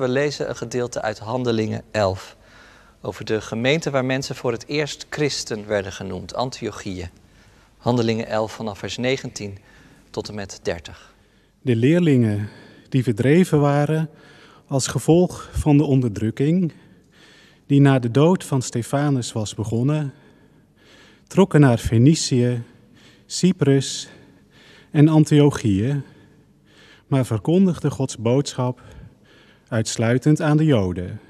We lezen een gedeelte uit Handelingen 11. Over de gemeente waar mensen voor het eerst christen werden genoemd, Antiochieën. Handelingen 11 vanaf vers 19 tot en met 30. De leerlingen die verdreven waren als gevolg van de onderdrukking die na de dood van Stefanus was begonnen, trokken naar Fenicië, Cyprus en Antiochië, maar verkondigden Gods boodschap uitsluitend aan de Joden.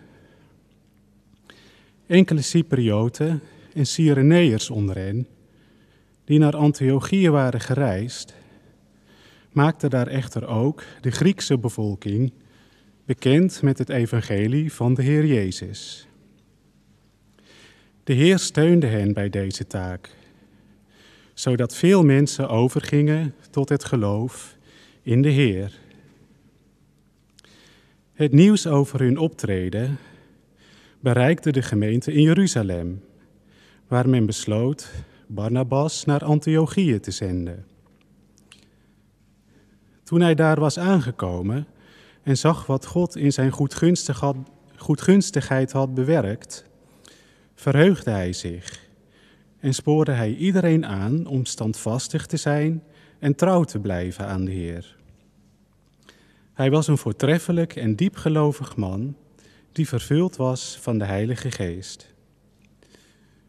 Enkele Cyprioten en Cyreneërs onder hen, die naar Antiochië waren gereisd, maakten daar echter ook de Griekse bevolking bekend met het evangelie van de Heer Jezus. De Heer steunde hen bij deze taak, zodat veel mensen overgingen tot het geloof in de Heer. Het nieuws over hun optreden bereikte de gemeente in Jeruzalem, waar men besloot Barnabas naar Antiochië te zenden. Toen hij daar was aangekomen en zag wat God in zijn goedgunstigheid had bewerkt, verheugde hij zich en spoorde hij iedereen aan om standvastig te zijn en trouw te blijven aan de Heer. Hij was een voortreffelijk en diepgelovig man die vervuld was van de Heilige Geest.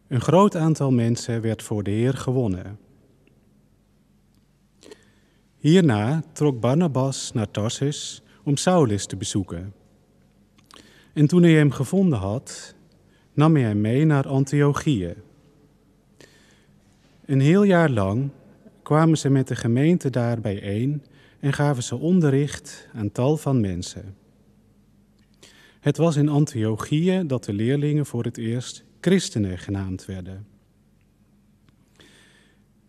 Een groot aantal mensen werd voor de Heer gewonnen. Hierna trok Barnabas naar Tarsus om Saulus te bezoeken. En toen hij hem gevonden had, nam hij hem mee naar Antiochië. Een heel jaar lang kwamen ze met de gemeente daar bijeen en gaven ze onderricht aan tal van mensen. Het was in Antiochië dat de leerlingen voor het eerst christenen genaamd werden.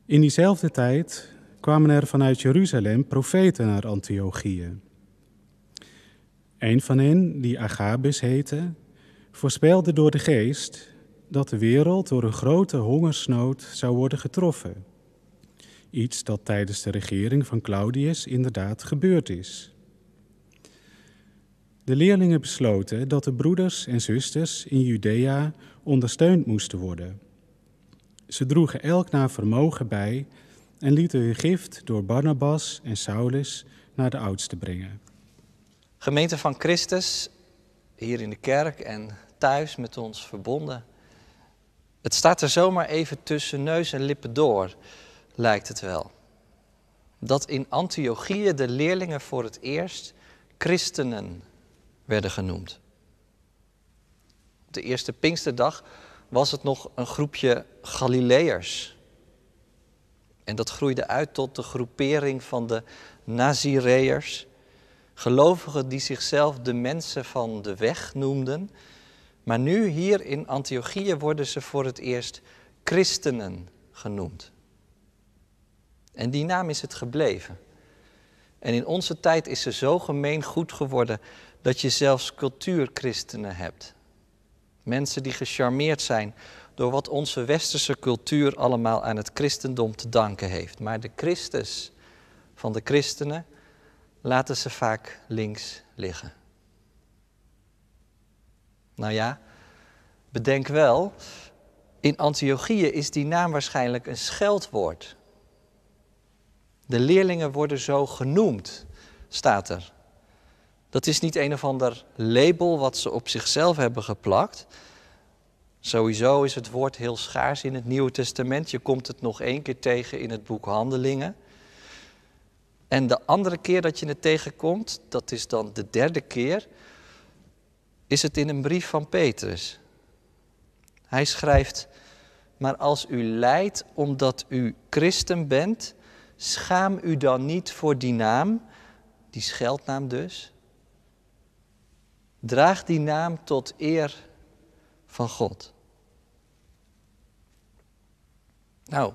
In diezelfde tijd kwamen er vanuit Jeruzalem profeten naar Antiochië. Een van hen, die Agabus heette, voorspelde door de geest dat de wereld door een grote hongersnood zou worden getroffen. Iets dat tijdens de regering van Claudius inderdaad gebeurd is. De leerlingen besloten dat de broeders en zusters in Judea ondersteund moesten worden. Ze droegen elk naar vermogen bij en lieten hun gift door Barnabas en Saulus naar de oudsten brengen. Gemeente van Christus, hier in de kerk en thuis met ons verbonden. Het staat er zomaar even tussen neus en lippen door, lijkt het wel. Dat in Antiochië de leerlingen voor het eerst christenen werden genoemd. Op de eerste Pinksterdag was het nog een groepje Galileërs. En dat groeide uit tot de groepering van de Nazireërs, gelovigen die zichzelf de mensen van de weg noemden. Maar nu hier in Antiochië worden ze voor het eerst christenen genoemd. En die naam is het gebleven. En in onze tijd is ze zo gemeen goed geworden dat je zelfs cultuurchristenen hebt. Mensen die gecharmeerd zijn door wat onze westerse cultuur allemaal aan het christendom te danken heeft. Maar de Christus van de christenen laten ze vaak links liggen. Nou ja, bedenk wel, in Antiochië is die naam waarschijnlijk een scheldwoord. De leerlingen worden zo genoemd, staat er. Dat is niet een of ander label wat ze op zichzelf hebben geplakt. Sowieso is het woord heel schaars in het Nieuwe Testament. Je komt het nog één keer tegen in het boek Handelingen. En de andere keer dat je het tegenkomt, dat is dan de derde keer, is het in een brief van Petrus. Hij schrijft, maar als u lijdt omdat u christen bent, schaam u dan niet voor die naam, die scheldnaam dus. Draag die naam tot eer van God. Nou,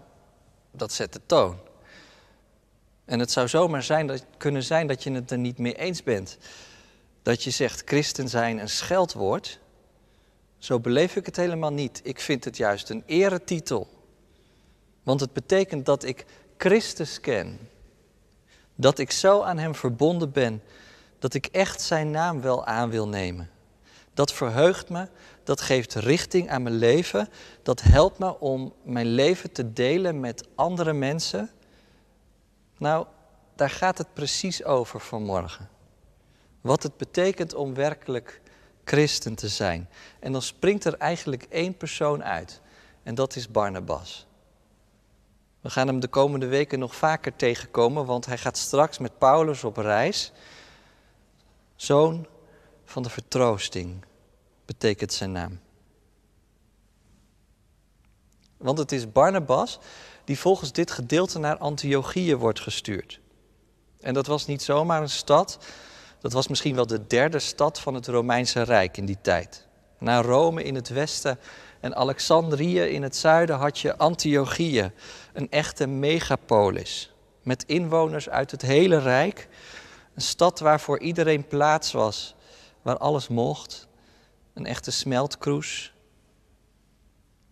dat zet de toon. En het zou zomaar zijn dat, kunnen zijn dat je het er niet mee eens bent. Dat je zegt christen zijn een scheldwoord. Zo beleef ik het helemaal niet. Ik vind het juist een eretitel. Want het betekent dat ik Christus ken. Dat ik zo aan Hem verbonden ben dat ik echt zijn naam wel aan wil nemen. Dat verheugt me, dat geeft richting aan mijn leven, dat helpt me om mijn leven te delen met andere mensen. Nou, daar gaat het precies over vanmorgen. Wat het betekent om werkelijk christen te zijn. En dan springt er eigenlijk één persoon uit. En dat is Barnabas. We gaan hem de komende weken nog vaker tegenkomen, want hij gaat straks met Paulus op reis. Zoon van de vertroosting betekent zijn naam. Want het is Barnabas die volgens dit gedeelte naar Antiochië wordt gestuurd. En dat was niet zomaar een stad, dat was misschien wel de derde stad van het Romeinse Rijk in die tijd. Na Rome in het westen en Alexandrië in het zuiden had je Antiochië, een echte megapolis. Met inwoners uit het hele Rijk. Een stad waar voor iedereen plaats was, waar alles mocht. Een echte smeltkroes.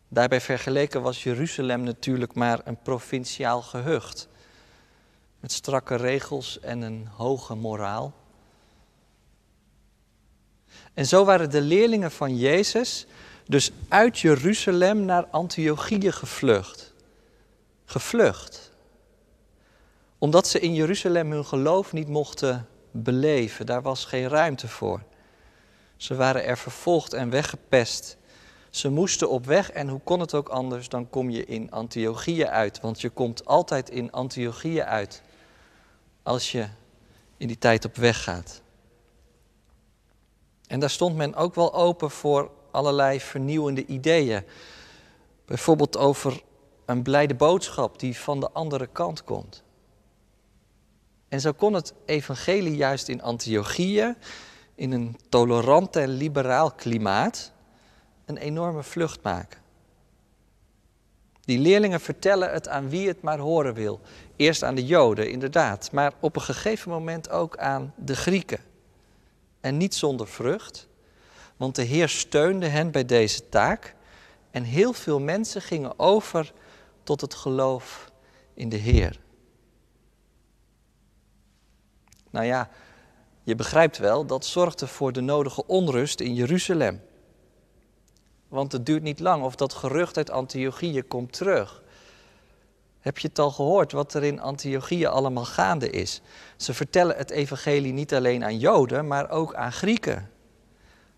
Daarbij vergeleken was Jeruzalem natuurlijk maar een provinciaal gehucht. Met strakke regels en een hoge moraal. En zo waren de leerlingen van Jezus dus uit Jeruzalem naar Antiochië gevlucht. Gevlucht. Omdat ze in Jeruzalem hun geloof niet mochten beleven. Daar was geen ruimte voor. Ze waren er vervolgd en weggepest. Ze moesten op weg en hoe kon het ook anders, dan kom je in Antiochië uit. Want je komt altijd in Antiochië uit als je in die tijd op weg gaat. En daar stond men ook wel open voor allerlei vernieuwende ideeën. Bijvoorbeeld over een blijde boodschap die van de andere kant komt. En zo kon het evangelie juist in Antiochië, in een tolerant en liberaal klimaat, een enorme vlucht maken. Die leerlingen vertellen het aan wie het maar horen wil. Eerst aan de Joden, inderdaad, maar op een gegeven moment ook aan de Grieken. En niet zonder vrucht, want de Heer steunde hen bij deze taak en heel veel mensen gingen over tot het geloof in de Heer. Nou ja, je begrijpt wel, dat zorgde voor de nodige onrust in Jeruzalem. Want het duurt niet lang of dat gerucht uit Antiochië komt terug. Heb je het al gehoord wat er in Antiochië allemaal gaande is? Ze vertellen het evangelie niet alleen aan Joden, maar ook aan Grieken.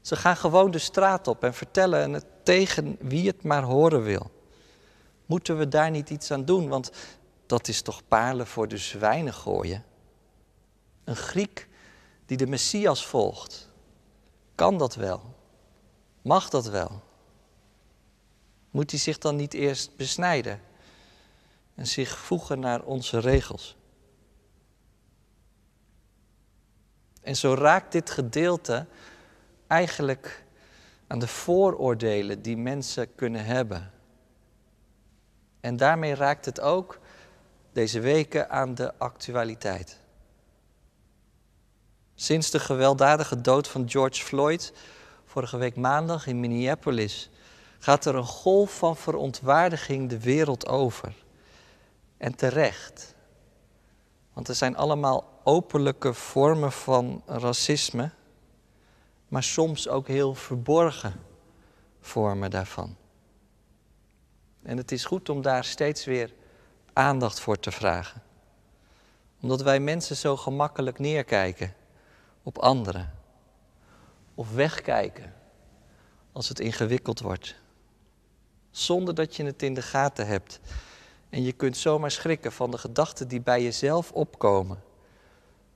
Ze gaan gewoon de straat op en vertellen het tegen wie het maar horen wil. Moeten we daar niet iets aan doen? Want dat is toch paarlen voor de zwijnen gooien? Een Griek die de Messias volgt, kan dat wel? Mag dat wel? Moet hij zich dan niet eerst besnijden en zich voegen naar onze regels? En zo raakt dit gedeelte eigenlijk aan de vooroordelen die mensen kunnen hebben. En daarmee raakt het ook deze weken aan de actualiteit. Sinds de gewelddadige dood van George Floyd, vorige week maandag in Minneapolis, gaat er een golf van verontwaardiging de wereld over. En terecht. Want er zijn allemaal openlijke vormen van racisme maar soms ook heel verborgen vormen daarvan. En het is goed om daar steeds weer aandacht voor te vragen. Omdat wij mensen zo gemakkelijk neerkijken op anderen. Of wegkijken als het ingewikkeld wordt. Zonder dat je het in de gaten hebt. En je kunt zomaar schrikken van de gedachten die bij jezelf opkomen.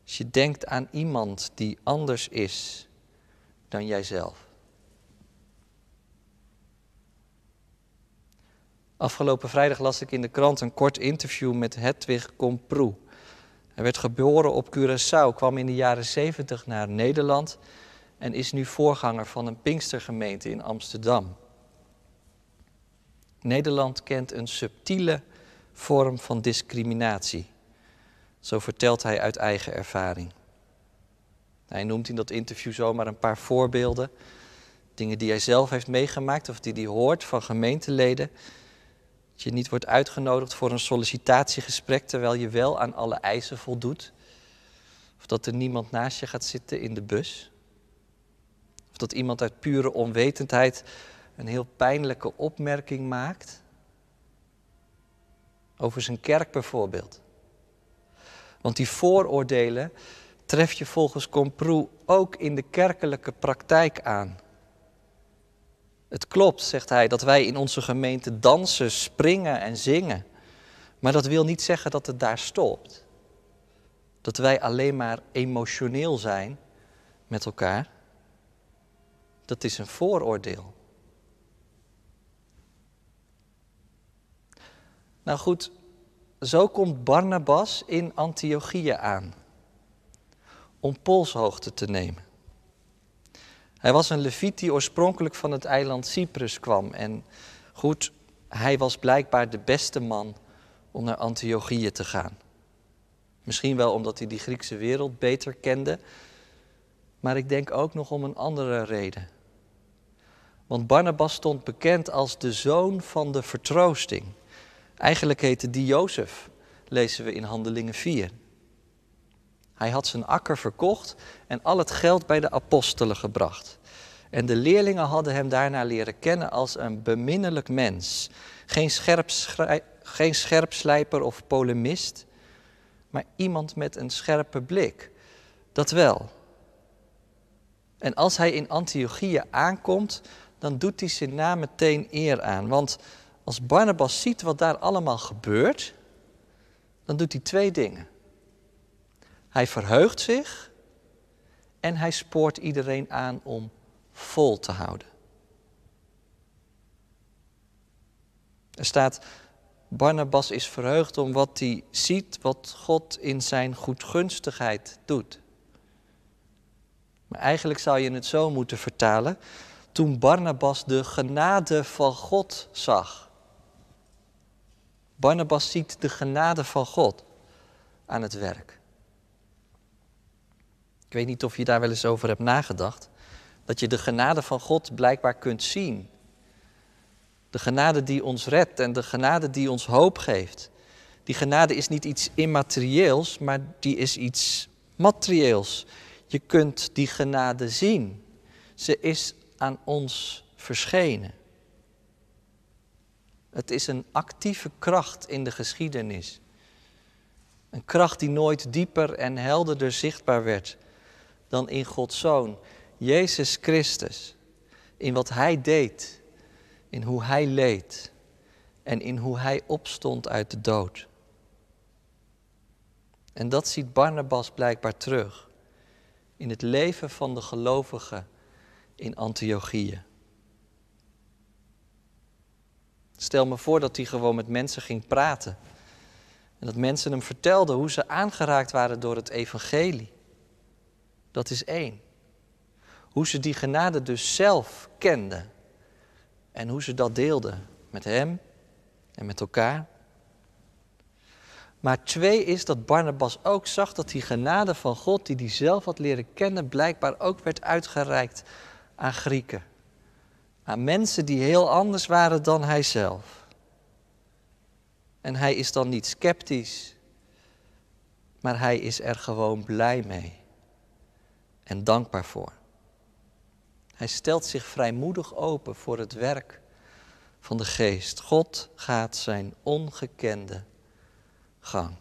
Als je denkt aan iemand die anders is dan jijzelf. Afgelopen vrijdag las ik in de krant een kort interview met Hedwig Komproe. Hij werd geboren op Curaçao, kwam in de jaren 70 naar Nederland en is nu voorganger van een Pinkstergemeente in Amsterdam. Nederland kent een subtiele vorm van discriminatie. Zo vertelt hij uit eigen ervaring. Hij noemt in dat interview zomaar een paar voorbeelden. Dingen die hij zelf heeft meegemaakt of die hij hoort van gemeenteleden. Dat je niet wordt uitgenodigd voor een sollicitatiegesprek terwijl je wel aan alle eisen voldoet. Of dat er niemand naast je gaat zitten in de bus. Of dat iemand uit pure onwetendheid een heel pijnlijke opmerking maakt. Over zijn kerk bijvoorbeeld. Want die vooroordelen tref je volgens Comprou ook in de kerkelijke praktijk aan. Het klopt, zegt hij, dat wij in onze gemeente dansen, springen en zingen. Maar dat wil niet zeggen dat het daar stopt. Dat wij alleen maar emotioneel zijn met elkaar. Dat is een vooroordeel. Nou goed, zo komt Barnabas in Antiochië aan om polshoogte te nemen. Hij was een leviet die oorspronkelijk van het eiland Cyprus kwam. En goed, hij was blijkbaar de beste man om naar Antiochië te gaan. Misschien wel omdat hij die Griekse wereld beter kende, maar ik denk ook nog om een andere reden. Want Barnabas stond bekend als de zoon van de vertroosting. Eigenlijk heette die Jozef, lezen we in Handelingen 4. Hij had zijn akker verkocht en al het geld bij de apostelen gebracht. En de leerlingen hadden hem daarna leren kennen als een beminnelijk mens. Geen, scherp geen scherpslijper of polemist, maar iemand met een scherpe blik. Dat wel. En als hij in Antiochië aankomt, dan doet hij zijn naam meteen eer aan. Want als Barnabas ziet wat daar allemaal gebeurt, dan doet hij twee dingen. Hij verheugt zich en hij spoort iedereen aan om vol te houden. Er staat, Barnabas is verheugd om wat hij ziet, wat God in zijn goedgunstigheid doet. Maar eigenlijk zou je het zo moeten vertalen, toen Barnabas de genade van God zag. Barnabas ziet de genade van God aan het werk. Ik weet niet of je daar wel eens over hebt nagedacht. Dat je de genade van God blijkbaar kunt zien. De genade die ons redt en de genade die ons hoop geeft. Die genade is niet iets immaterieels, maar die is iets materieels. Je kunt die genade zien. Ze is aan ons verschenen. Het is een actieve kracht in de geschiedenis. Een kracht die nooit dieper en helderder zichtbaar werd dan in Gods Zoon, Jezus Christus. In wat Hij deed, in hoe Hij leed en in hoe Hij opstond uit de dood. En dat ziet Barnabas blijkbaar terug in het leven van de gelovigen in Antiochië. Stel me voor dat hij gewoon met mensen ging praten. En dat mensen hem vertelden hoe ze aangeraakt waren door het evangelie. Dat is één. Hoe ze die genade dus zelf kenden. En hoe ze dat deelden met hem en met elkaar. Maar twee is dat Barnabas ook zag dat die genade van God, die hij zelf had leren kennen, blijkbaar ook werd uitgereikt aan Grieken. Aan mensen die heel anders waren dan hij zelf. En hij is dan niet sceptisch, maar hij is er gewoon blij mee en dankbaar voor. Hij stelt zich vrijmoedig open voor het werk van de geest. God gaat zijn ongekende gang.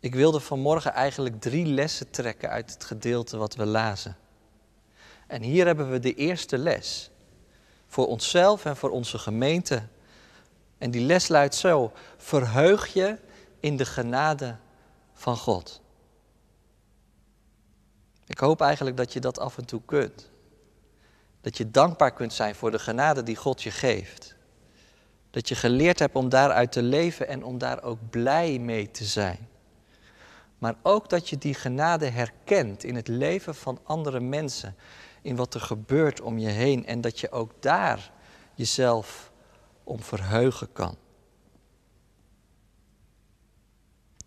Ik wilde vanmorgen eigenlijk drie lessen trekken uit het gedeelte wat we lazen. En hier hebben we de eerste les. Voor onszelf en voor onze gemeente. En die les luidt zo: verheug je in de genade van God. Ik hoop eigenlijk dat je dat af en toe kunt. Dat je dankbaar kunt zijn voor de genade die God je geeft. Dat je geleerd hebt om daaruit te leven en om daar ook blij mee te zijn. Maar ook dat je die genade herkent in het leven van andere mensen, in wat er gebeurt om je heen en dat je ook daar jezelf om verheugen kan.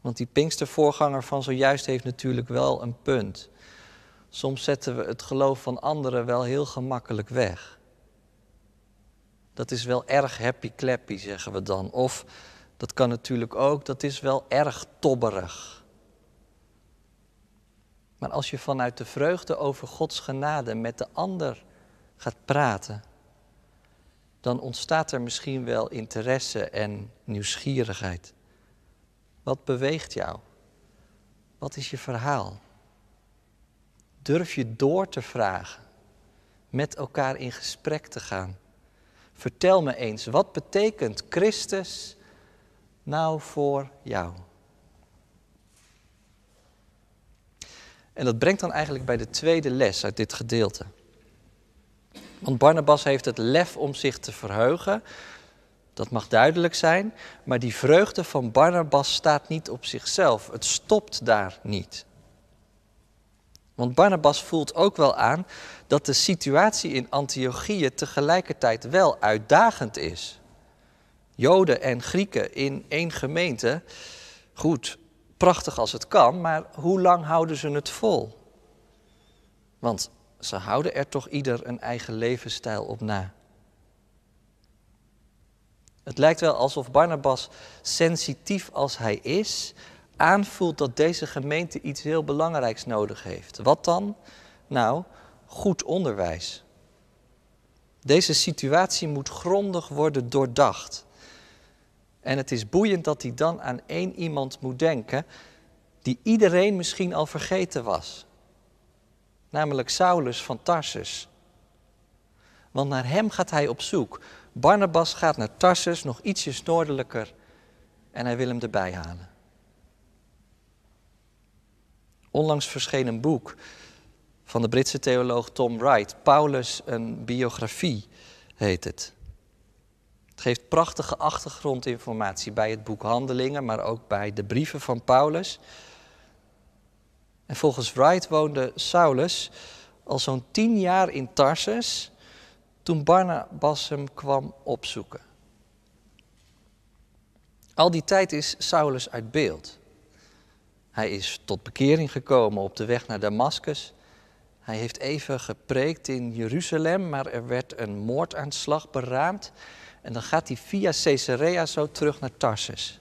Want die Pinkstervoorganger van zojuist heeft natuurlijk wel een punt. Soms zetten we het geloof van anderen wel heel gemakkelijk weg. Dat is wel erg happy clappy, zeggen we dan. Of Dat kan natuurlijk ook, dat is wel erg tobberig. Maar als je vanuit de vreugde over Gods genade met de ander gaat praten, dan ontstaat er misschien wel interesse en nieuwsgierigheid. Wat beweegt jou? Wat is je verhaal? Durf je door te vragen, met elkaar in gesprek te gaan? Vertel me eens, wat betekent Christus nou voor jou? En dat brengt dan eigenlijk bij de tweede les uit dit gedeelte. Want Barnabas heeft het lef om zich te verheugen. Dat mag duidelijk zijn. Maar die vreugde van Barnabas staat niet op zichzelf. Het stopt daar niet. Want Barnabas voelt ook wel aan dat de situatie in Antiochië tegelijkertijd wel uitdagend is. Joden en Grieken in één gemeente, goed, prachtig als het kan, maar hoe lang houden ze het vol? Want ze houden er toch ieder een eigen levensstijl op na. Het lijkt wel alsof Barnabas, sensitief als hij is, aanvoelt dat deze gemeente iets heel belangrijks nodig heeft. Wat dan? Nou, goed onderwijs. Deze situatie moet grondig worden doordacht. En het is boeiend dat hij dan aan één iemand moet denken die iedereen misschien al vergeten was. Namelijk Saulus van Tarsus. Want naar hem gaat hij op zoek. Barnabas gaat naar Tarsus, nog ietsjes noordelijker, en hij wil hem erbij halen. Onlangs verscheen een boek van de Britse theoloog Tom Wright, Paulus, een biografie heet het. Het geeft prachtige achtergrondinformatie bij het boek Handelingen, maar ook bij de brieven van Paulus. En volgens Wright woonde Saulus al zo'n tien jaar in Tarsus toen Barnabas hem kwam opzoeken. Al die tijd is Saulus uit beeld. Hij is tot bekering gekomen op de weg naar Damascus. Hij heeft even gepreekt in Jeruzalem, maar er werd een moordaanslag beraamd. En dan gaat hij via Caesarea zo terug naar Tarsus.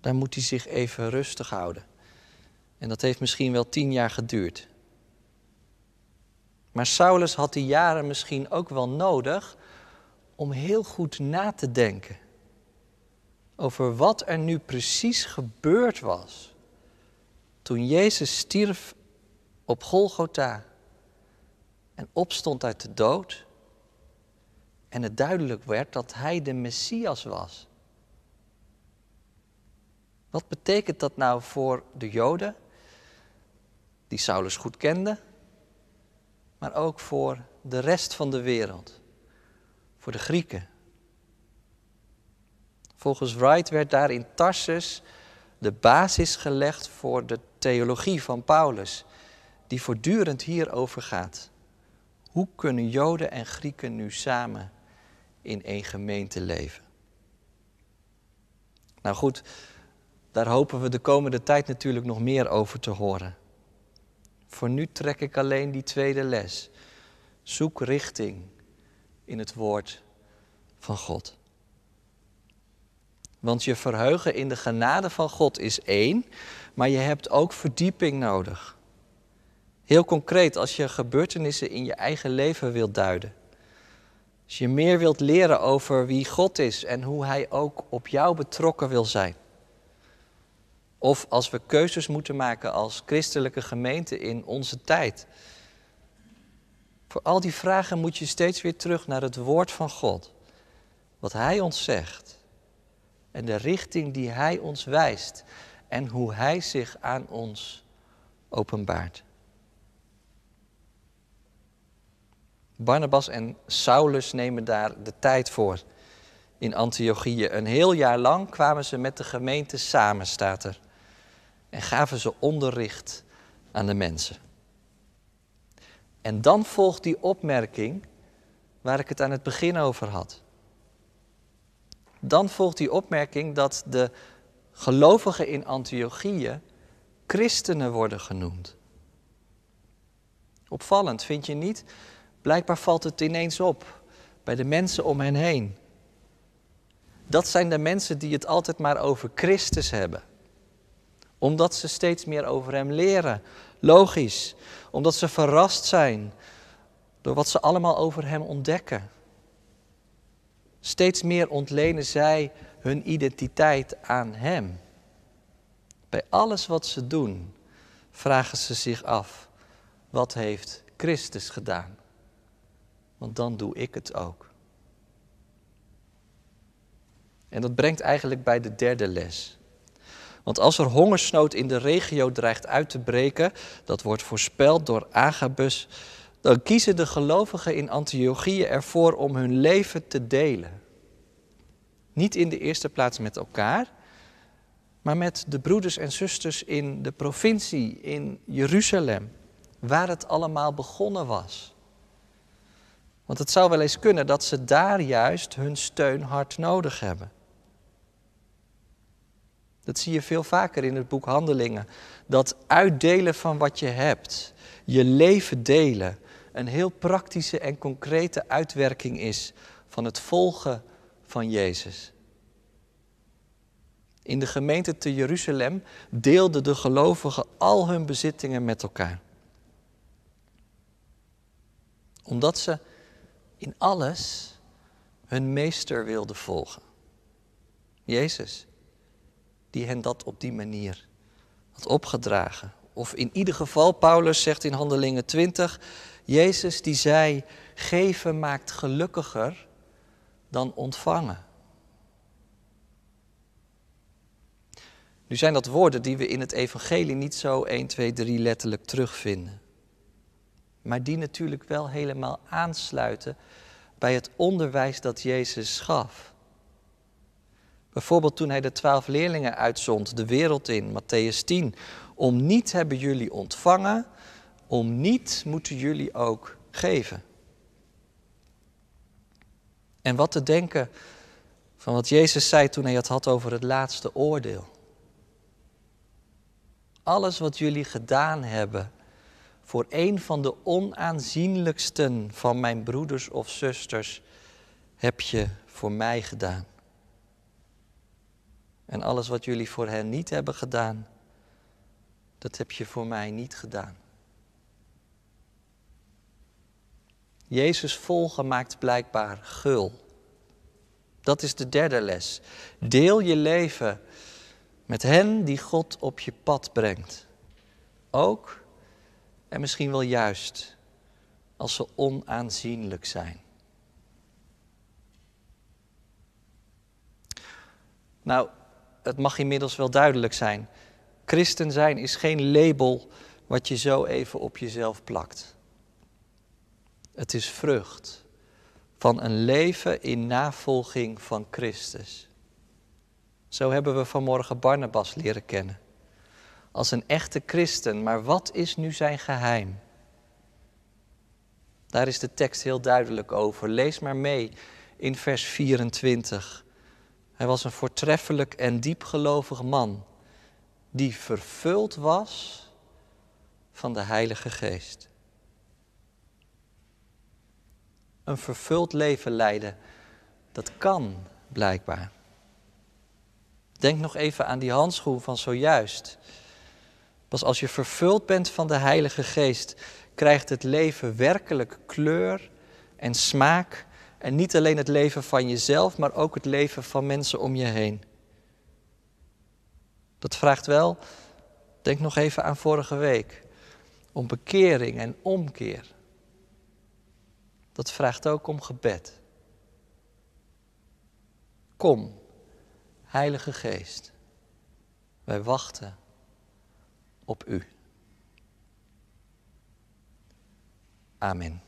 Daar moet hij zich even rustig houden. En dat heeft misschien wel tien jaar geduurd. Maar Saulus had die jaren misschien ook wel nodig om heel goed na te denken over wat er nu precies gebeurd was toen Jezus stierf op Golgotha en opstond uit de dood en het duidelijk werd dat hij de Messias was. Wat betekent dat nou voor de Joden, die Saulus goed kenden, maar ook voor de rest van de wereld, voor de Grieken? Volgens Wright werd daar in Tarsus de basis gelegd voor de theologie van Paulus, die voortdurend hierover gaat. Hoe kunnen Joden en Grieken nu samen in één gemeente leven? Nou goed, daar hopen we de komende tijd natuurlijk nog meer over te horen. Voor nu trek ik alleen die tweede les. Zoek richting in het woord van God. Want je verheugen in de genade van God is één, maar je hebt ook verdieping nodig. Heel concreet, als je gebeurtenissen in je eigen leven wilt duiden. Als je meer wilt leren over wie God is en hoe Hij ook op jou betrokken wil zijn. Of als we keuzes moeten maken als christelijke gemeente in onze tijd. Voor al die vragen moet je steeds weer terug naar het woord van God. Wat Hij ons zegt. En de richting die Hij ons wijst. En hoe Hij zich aan ons openbaart. Barnabas en Saulus nemen daar de tijd voor in Antiochië. Een heel jaar lang kwamen ze met de gemeente samen, staat er. En gaven ze onderricht aan de mensen. En dan volgt die opmerking waar ik het aan het begin over had. Dan volgt die opmerking dat de gelovigen in Antiochië christenen worden genoemd. Opvallend, vind je niet? Blijkbaar valt het ineens op bij de mensen om hen heen. Dat zijn de mensen die het altijd maar over Christus hebben. Omdat ze steeds meer over Hem leren. Logisch. Omdat ze verrast zijn door wat ze allemaal over Hem ontdekken. Steeds meer ontlenen zij hun identiteit aan Hem. Bij alles wat ze doen, vragen ze zich af: wat heeft Christus gedaan? Want dan doe ik het ook. En dat brengt eigenlijk bij de derde les. Want als er hongersnood in de regio dreigt uit te breken, dat wordt voorspeld door Agabus, dan kiezen de gelovigen in Antiochië ervoor om hun leven te delen. Niet in de eerste plaats met elkaar, maar met de broeders en zusters in de provincie, in Jeruzalem, waar het allemaal begonnen was. Want het zou wel eens kunnen dat ze daar juist hun steun hard nodig hebben. Dat zie je veel vaker in het boek Handelingen. Dat uitdelen van wat je hebt, je leven delen, een heel praktische en concrete uitwerking is van het volgen van Jezus. In de gemeente te Jeruzalem deelden de gelovigen al hun bezittingen met elkaar. Omdat ze in alles hun meester wilden volgen. Jezus, die hen dat op die manier had opgedragen. Of in ieder geval, Paulus zegt in Handelingen 20, Jezus die zei, geven maakt gelukkiger dan ontvangen. Nu zijn dat woorden die we in het evangelie niet zo 1, 2, 3 letterlijk terugvinden. Maar die natuurlijk wel helemaal aansluiten bij het onderwijs dat Jezus gaf. Bijvoorbeeld toen hij de twaalf leerlingen uitzond de wereld in, Matthäus 10. Om niet hebben jullie ontvangen, om niet moeten jullie ook geven. En wat te denken van wat Jezus zei toen hij het had over het laatste oordeel. Alles wat jullie gedaan hebben voor een van de onaanzienlijksten van mijn broeders of zusters, heb je voor mij gedaan. En alles wat jullie voor hen niet hebben gedaan, dat heb je voor mij niet gedaan. Jezus volgen maakt blijkbaar gul. Dat is de derde les. Deel je leven met hen die God op je pad brengt. Ook en misschien wel juist als ze onaanzienlijk zijn. Nou, het mag inmiddels wel duidelijk zijn. Christen zijn is geen label wat je zo even op jezelf plakt. Het is vrucht van een leven in navolging van Christus. Zo hebben we vanmorgen Barnabas leren kennen. Als een echte christen, maar wat is nu zijn geheim? Daar is de tekst heel duidelijk over. Lees maar mee in vers 24. Hij was een voortreffelijk en diepgelovig man, die vervuld was van de Heilige Geest. Een vervuld leven leiden, dat kan blijkbaar. Denk nog even aan die handschoen van zojuist. Pas als je vervuld bent van de Heilige Geest, krijgt het leven werkelijk kleur en smaak. En niet alleen het leven van jezelf, maar ook het leven van mensen om je heen. Dat vraagt wel, denk nog even aan vorige week, om bekering en omkeer. Dat vraagt ook om gebed. Kom, Heilige Geest, wij wachten op U. Amen.